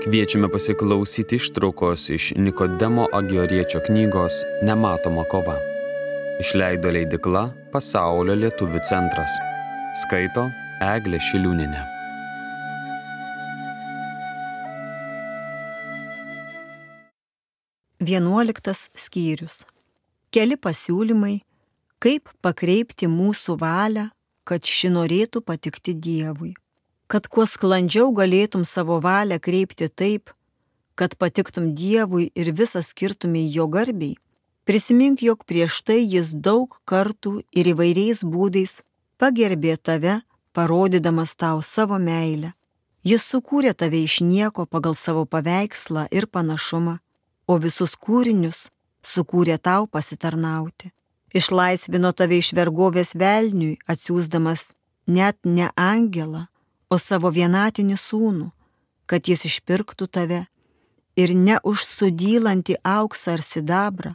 Kviečiame pasiklausyti ištraukos iš Nikodemo Agioriečio knygos Nematoma kova. Išleido leidikla Pasaulio lietuvių centras. Skaito Eglė Šiliūninė. Vienuoliktas skyrius. Keli pasiūlymai, kaip pakreipti mūsų valią, kad ši norėtų patikti Dievui kad kuo sklandžiau galėtum savo valią kreipti taip, kad patiktum Dievui ir visą skirtumai jo garbiai, prisimink, jog prieš tai jis daug kartų ir įvairiais būdais pagerbė tave, parodydamas tau savo meilę. Jis sukūrė tave iš nieko pagal savo paveikslą ir panašumą, o visus kūrinius sukūrė tau pasitarnauti. Išlaisvino tave iš vergovės velniui, atsiūsdamas net ne angelą, o savo vienatinį sūnų, kad jis išpirktų tave ir ne už sudylantį auksą ar sidabrą,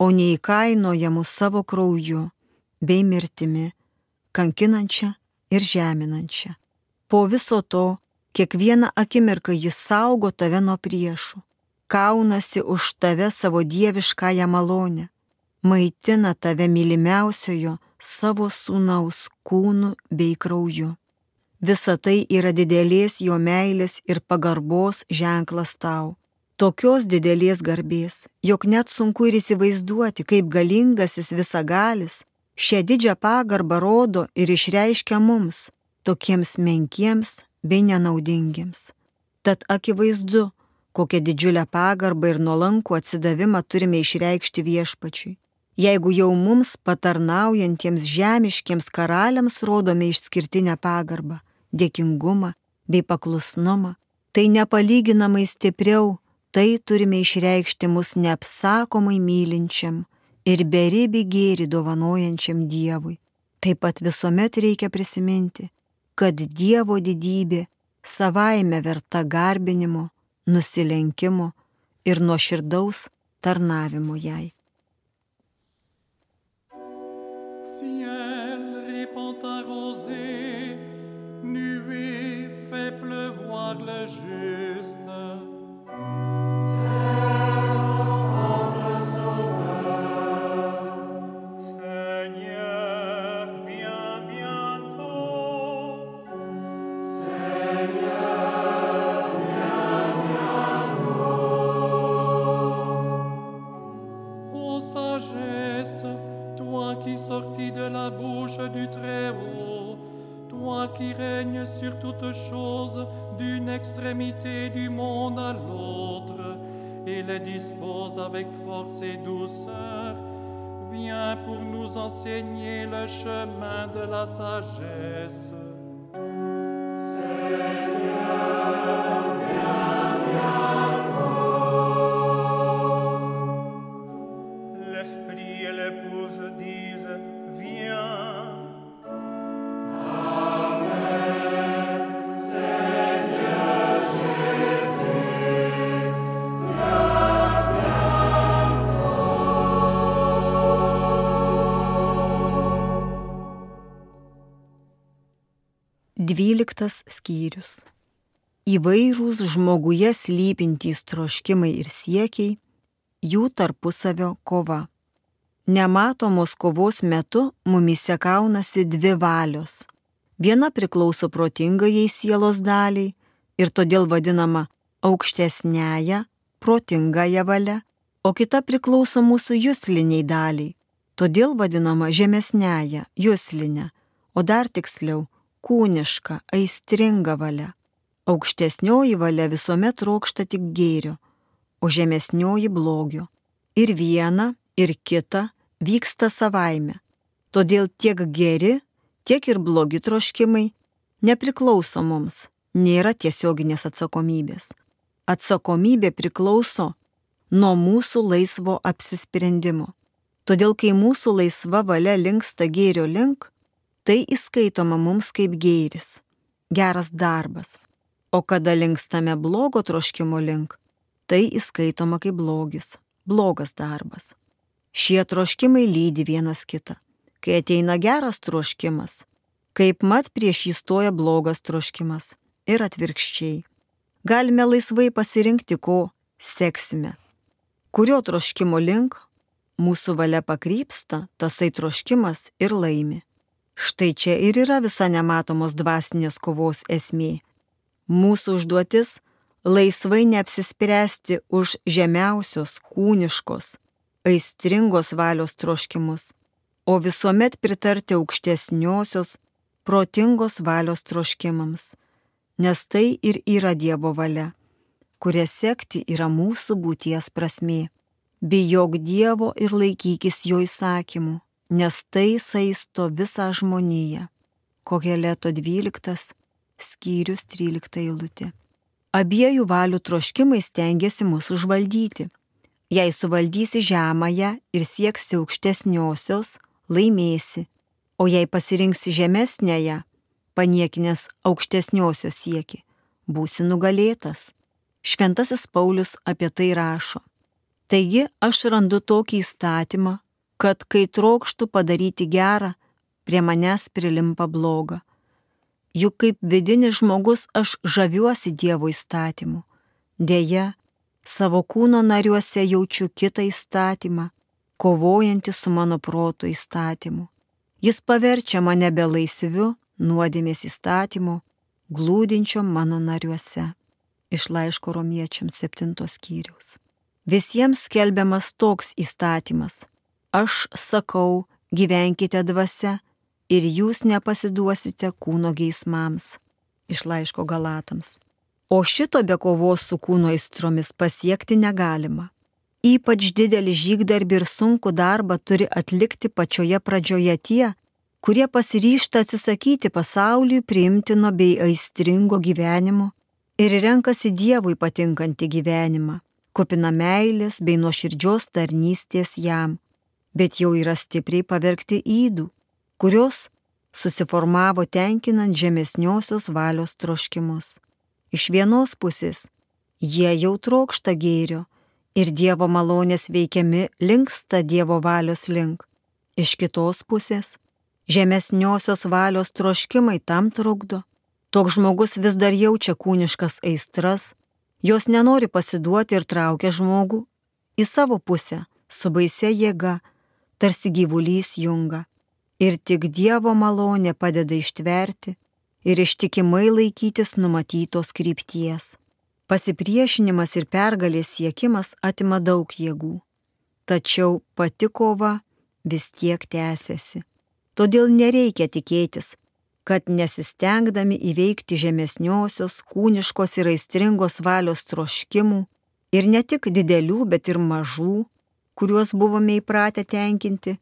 o neįkainojamų savo krauju bei mirtimi, kankinančią ir žeminančią. Po viso to, kiekvieną akimirką jis saugo tave nuo priešų, kaunasi už tave savo dieviškąją malonę, maitina tave mylimiausiojo savo sūnaus kūnu bei krauju. Visa tai yra didelės jo meilės ir pagarbos ženklas tau. Tokios didelės garbės, jog net sunku ir įsivaizduoti, kaip galingasis visagalis šią didžią pagarbą rodo ir išreiškia mums, tokiems menkiems bei nenaudingiems. Tad akivaizdu, kokią didžiulę pagarbą ir nuolankų atsidavimą turime išreikšti viešpačiui. Jeigu jau mums patarnaujantiems žemiškiems karaliams rodome išskirtinę pagarbą, dėkingumą bei paklusnumą, tai nepalyginamai stipriau, tai turime išreikšti mus neapsakomai mylinčiam ir beribį gėrį dovanojančiam Dievui. Taip pat visuomet reikia prisiminti, kad Dievo didybė savaime verta garbinimo, nusilenkimo ir nuoširdaus tarnavimo jai. Ciel, répand ta rosée, pleuvoir le juste. Dispose avec force et douceur, viens pour nous enseigner le chemin de la sagesse. Dvyliktas skyrius. Įvairūs žmoguje slypintys troškimai ir siekiai, jų tarpusavio kova. Nematomos kovos metu mumise kaunasi dvi valios. Viena priklauso protingajai sielos daliai ir todėl vadinama aukštesnėje, protingąją valia, o kita priklauso mūsų jūsliniai daliai, todėl vadinama žemesnėje, jūslinė, o dar tiksliau kūniška, aistringa valia. Aukštesnioji valia visuomet trokšta tik gėrio, o žemesnioji blogio. Ir viena, ir kita vyksta savaime. Todėl tiek geri, tiek ir blogi troškimai nepriklauso mums, nėra tiesioginės atsakomybės. Atsakomybė priklauso nuo mūsų laisvo apsisprendimo. Todėl, kai mūsų laisva valia linksta gėrio link, tai įskaitoma mums kaip gėris, geras darbas. O kada linkstame blogo troškimo link, tai įskaitoma kaip blogis, blogas darbas. Šie troškimai lydi vienas kitą. Kai ateina geras troškimas, kaip mat prieš jį stoja blogas troškimas ir atvirkščiai. galime laisvai pasirinkti, ko seksime. Kurio troškimo link mūsų valia pakrypsta, tasai troškimas ir laimi. Štai čia ir yra visa nematomos dvasinės kovos esmė. Mūsų užduotis - laisvai neapsispręsti už žemiausios, kūniškos, aistringos valios troškimus, o visuomet pritarti aukštesniosios, protingos valios troškimams, nes tai ir yra Dievo valia, kuria sekti yra mūsų būties prasmė. Bijok Dievo ir laikykis jo įsakymų nes tai saisto visą žmoniją. Koheleto 12, skyrius 13 eilutė. Abiejų valių troškimai stengiasi mus užvaldyti. Jei suvaldysi žemąją ir sieksi aukštesniosios, laimėsi, o jei pasirinksi žemesnėje, paniekinės aukštesniosios sieki, būsi nugalėtas. Šventasis Paulius apie tai rašo. Taigi aš randu tokį įstatymą, kad kai trokštų padaryti gerą, prie manęs prilimpa bloga. Juk kaip vidinis žmogus aš žaviuosi Dievo įstatymu. Deja, savo kūno nariuose jaučiu kitą įstatymą, kovojantį su mano proto įstatymu. Jis paverčia mane be laisviu nuodėmės įstatymu, glūdinčio mano nariuose. Iš laiško romiečiams septintos skyrius. Visiems skelbiamas toks įstatymas aš sakau, gyvenkite dvasia ir jūs nepasiduosite kūno geismams. Iš laiško Galatams. O šito be kovos su kūno aistromis pasiekti negalima. Ypač didelį žygdarbį ir sunku darbą turi atlikti pačioje pradžioje tie, kurie pasiryšta atsisakyti pasauliui priimtino bei aistringo gyvenimo ir renkasi Dievui patinkantį gyvenimą, kupina meilės bei nuoširdžios tarnystės jam bet jau yra stipriai pavergti įdų, kurios susiformavo tenkinant žemesniosios valios troškimus. Iš vienos pusės jie jau trokšta gėrio ir Dievo malonės veikiami linksta Dievo valios link. Iš kitos pusės žemesniosios valios troškimai tam trukdo. Toks žmogus vis dar jaučia kūniškas aistras, jos nenori pasiduoti ir traukia žmogų į savo pusę su baise jėga tarsi gyvulys junga. Ir tik Dievo malonė padeda ištverti ir ištikimai laikytis numatytos krypties. Pasipriešinimas ir pergalės siekimas atima daug jėgų. Tačiau pati kova vis tiek tęsiasi. Todėl nereikia tikėtis, kad nesistengdami įveikti žemesniosios, kūniškos ir aistringos valios troškimų ir ne tik didelių, bet ir mažų, kuriuos buvome įpratę tenkinti,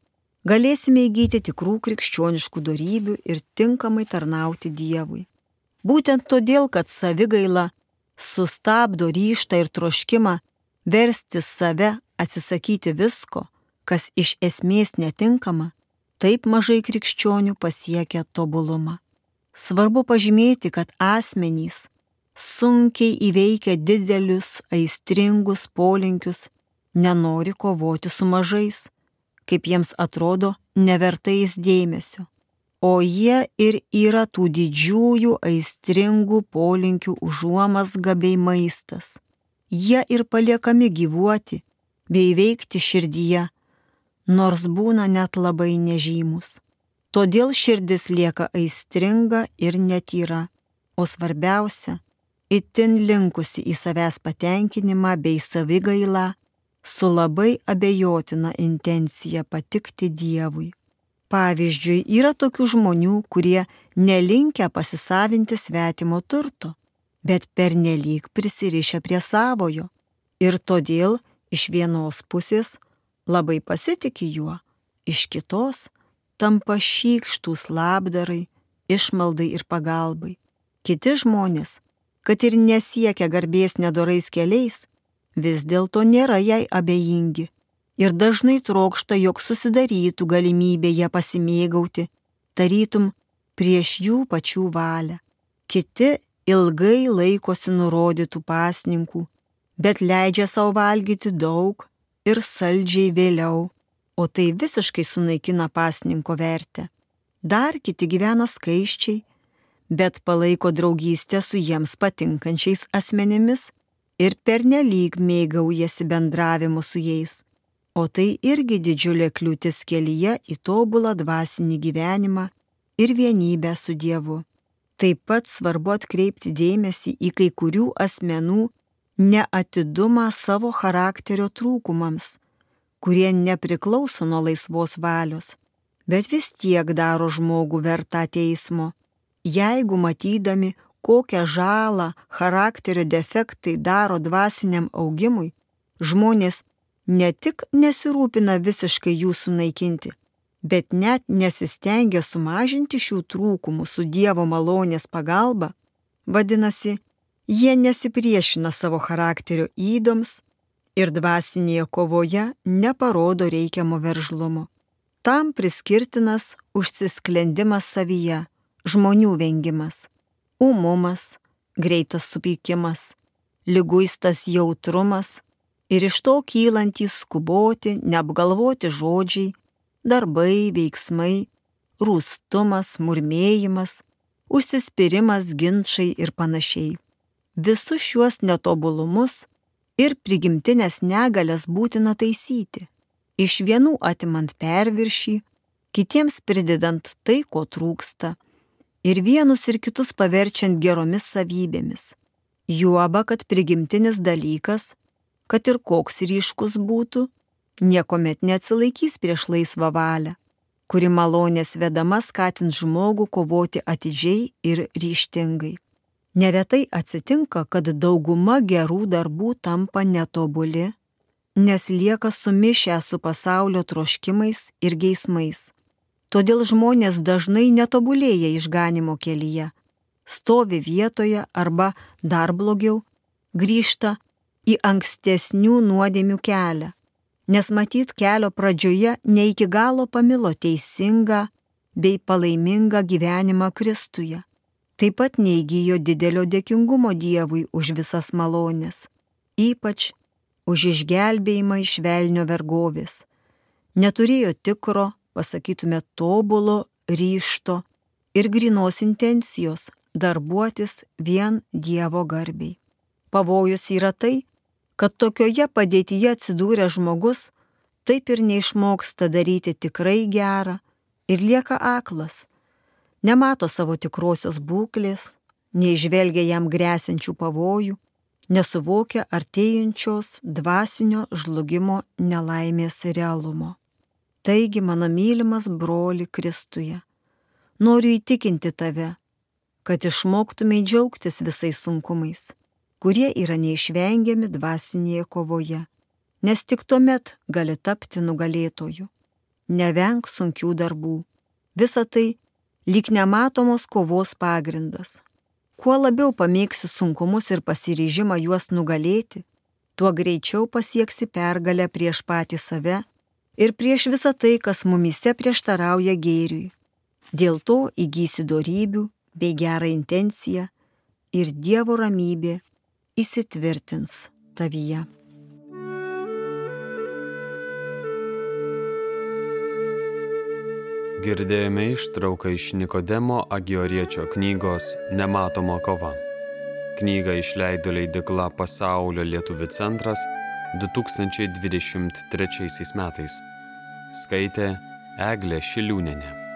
galėsime įgyti tikrų krikščioniškų darybių ir tinkamai tarnauti Dievui. Būtent todėl, kad savigaila sustabdo ryštą ir troškimą versti save atsisakyti visko, kas iš esmės netinkama, taip mažai krikščionių pasiekia tobulumą. Svarbu pažymėti, kad asmenys sunkiai įveikia didelius aistringus polinkius nenori kovoti su mažais, kaip jiems atrodo, nevertais dėmesio. O jie ir yra tų didžiųjų aistringų polinkių užuomas gabiai maistas. Jie ir paliekami gyvuoti bei veikti širdyje, nors būna net labai nežymus. Todėl širdis lieka aistringa ir netyra, o svarbiausia, itin linkusi į savęs patenkinimą bei savigailą su labai abejotina intencija patikti Dievui. Pavyzdžiui, yra tokių žmonių, kurie nelinkia pasisavinti svetimo turto, bet pernelyg prisirišę prie savojo ir todėl iš vienos pusės labai pasitikė juo, iš kitos tampa šykštus labdarai, išmaldai ir pagalbai. Kiti žmonės, kad ir nesiekia garbės nedorais keliais, vis dėlto nėra jai abejingi ir dažnai trokšta, jog susidarytų galimybė ją pasimėgauti, tarytum prieš jų pačių valią. Kiti ilgai laikosi nurodytų pasninkų, bet leidžia savo valgyti daug ir saldžiai vėliau, o tai visiškai sunaikina pasninko vertę. Dar kiti gyvena skaiščiai, bet palaiko draugystę su jiems patinkančiais asmenimis ir pernelyg mėgaujasi bendravimu su jais. O tai irgi didžiulė kliūtis kelyje į tobulą dvasinį gyvenimą ir vienybę su Dievu. Taip pat svarbu atkreipti dėmesį į kai kurių asmenų neatidumą savo charakterio trūkumams, kurie nepriklauso nuo laisvos valios, bet vis tiek daro žmogų vertą teismo. Jeigu matydami, kokią žalą charakterio defektai daro dvasiniam augimui, žmonės ne tik nesirūpina visiškai jų sunaikinti, bet net nesistengia sumažinti šių trūkumų su Dievo malonės pagalba, vadinasi, jie nesipriešina savo charakterio įdoms ir dvasinėje kovoje neparodo reikiamo veržlumo. Tam priskirtinas užsisklendimas savyje, žmonių vengimas, umumas, greitas supykimas, lyguistas jautrumas ir iš to kylantys skuboti, neapgalvoti žodžiai, darbai, veiksmai, rūstumas, murmėjimas, užsispyrimas, ginčiai ir panašiai. Visus šiuos netobulumus ir prigimtinės negalės būtina taisyti, iš vienų atimant perviršį, kitiems pridedant tai, ko trūksta, ir vienus ir kitus paverčiant geromis savybėmis. Juoba, kad prigimtinis dalykas, kad ir koks ryškus būtų, niekuomet neatsilaikys prieš laisvą valią, kuri malonės vedama skatins žmogų kovoti atidžiai ir ryštingai. Neretai atsitinka, kad dauguma gerų darbų tampa netobuli, nes lieka sumišę su pasaulio troškimais ir geismais. Todėl žmonės dažnai netobulėja išganimo kelyje, stovi vietoje arba dar blogiau, grįžta į ankstesnių nuodėmių kelią, nes matyt kelio pradžioje ne iki galo pamilo teisingą bei palaimingą gyvenimą Kristuje. Taip pat neįgyjo didelio dėkingumo Dievui už visas malonės, ypač už išgelbėjimą iš velnio vergovės. Neturėjo tikro, pasakytume, tobulo ryšto ir grinos intencijos darbuotis vien Dievo garbiai. Pavojus yra tai, kad tokioje padėtyje atsidūręs žmogus taip ir neišmoksta daryti tikrai gerą ir lieka aklas, nemato savo tikrosios būklės, neižvelgia jam grėsiančių pavojų, nesuvokia artėjančios dvasinio žlugimo nelaimės realumo. Taigi, mano mylimas broli Kristuje, noriu įtikinti tave, kad išmoktumai džiaugtis visais sunkumais kurie yra neišvengiami dvasinėje kovoje, nes tik tuomet gali tapti nugalėtoju. Nevenk sunkių darbų. Visa tai lyg nematomos kovos pagrindas. Kuo labiau pamėgsi sunkumus ir pasiryžimą juos nugalėti, tuo greičiau pasieksi pergalę prieš patį save ir prieš visą tai, kas mumise prieštarauja gėriui. Dėl to įgysi darybių bei gerą intenciją ir Dievo ramybė įsitvirtins tavyje. Girdėjome ištrauką iš Nikodemo Agioriečio knygos Nematoma kova. Knygą išleido leidikla Pasaulio lietuvių centras 2023 metais. Skaitė Eglė Šiliūnenė.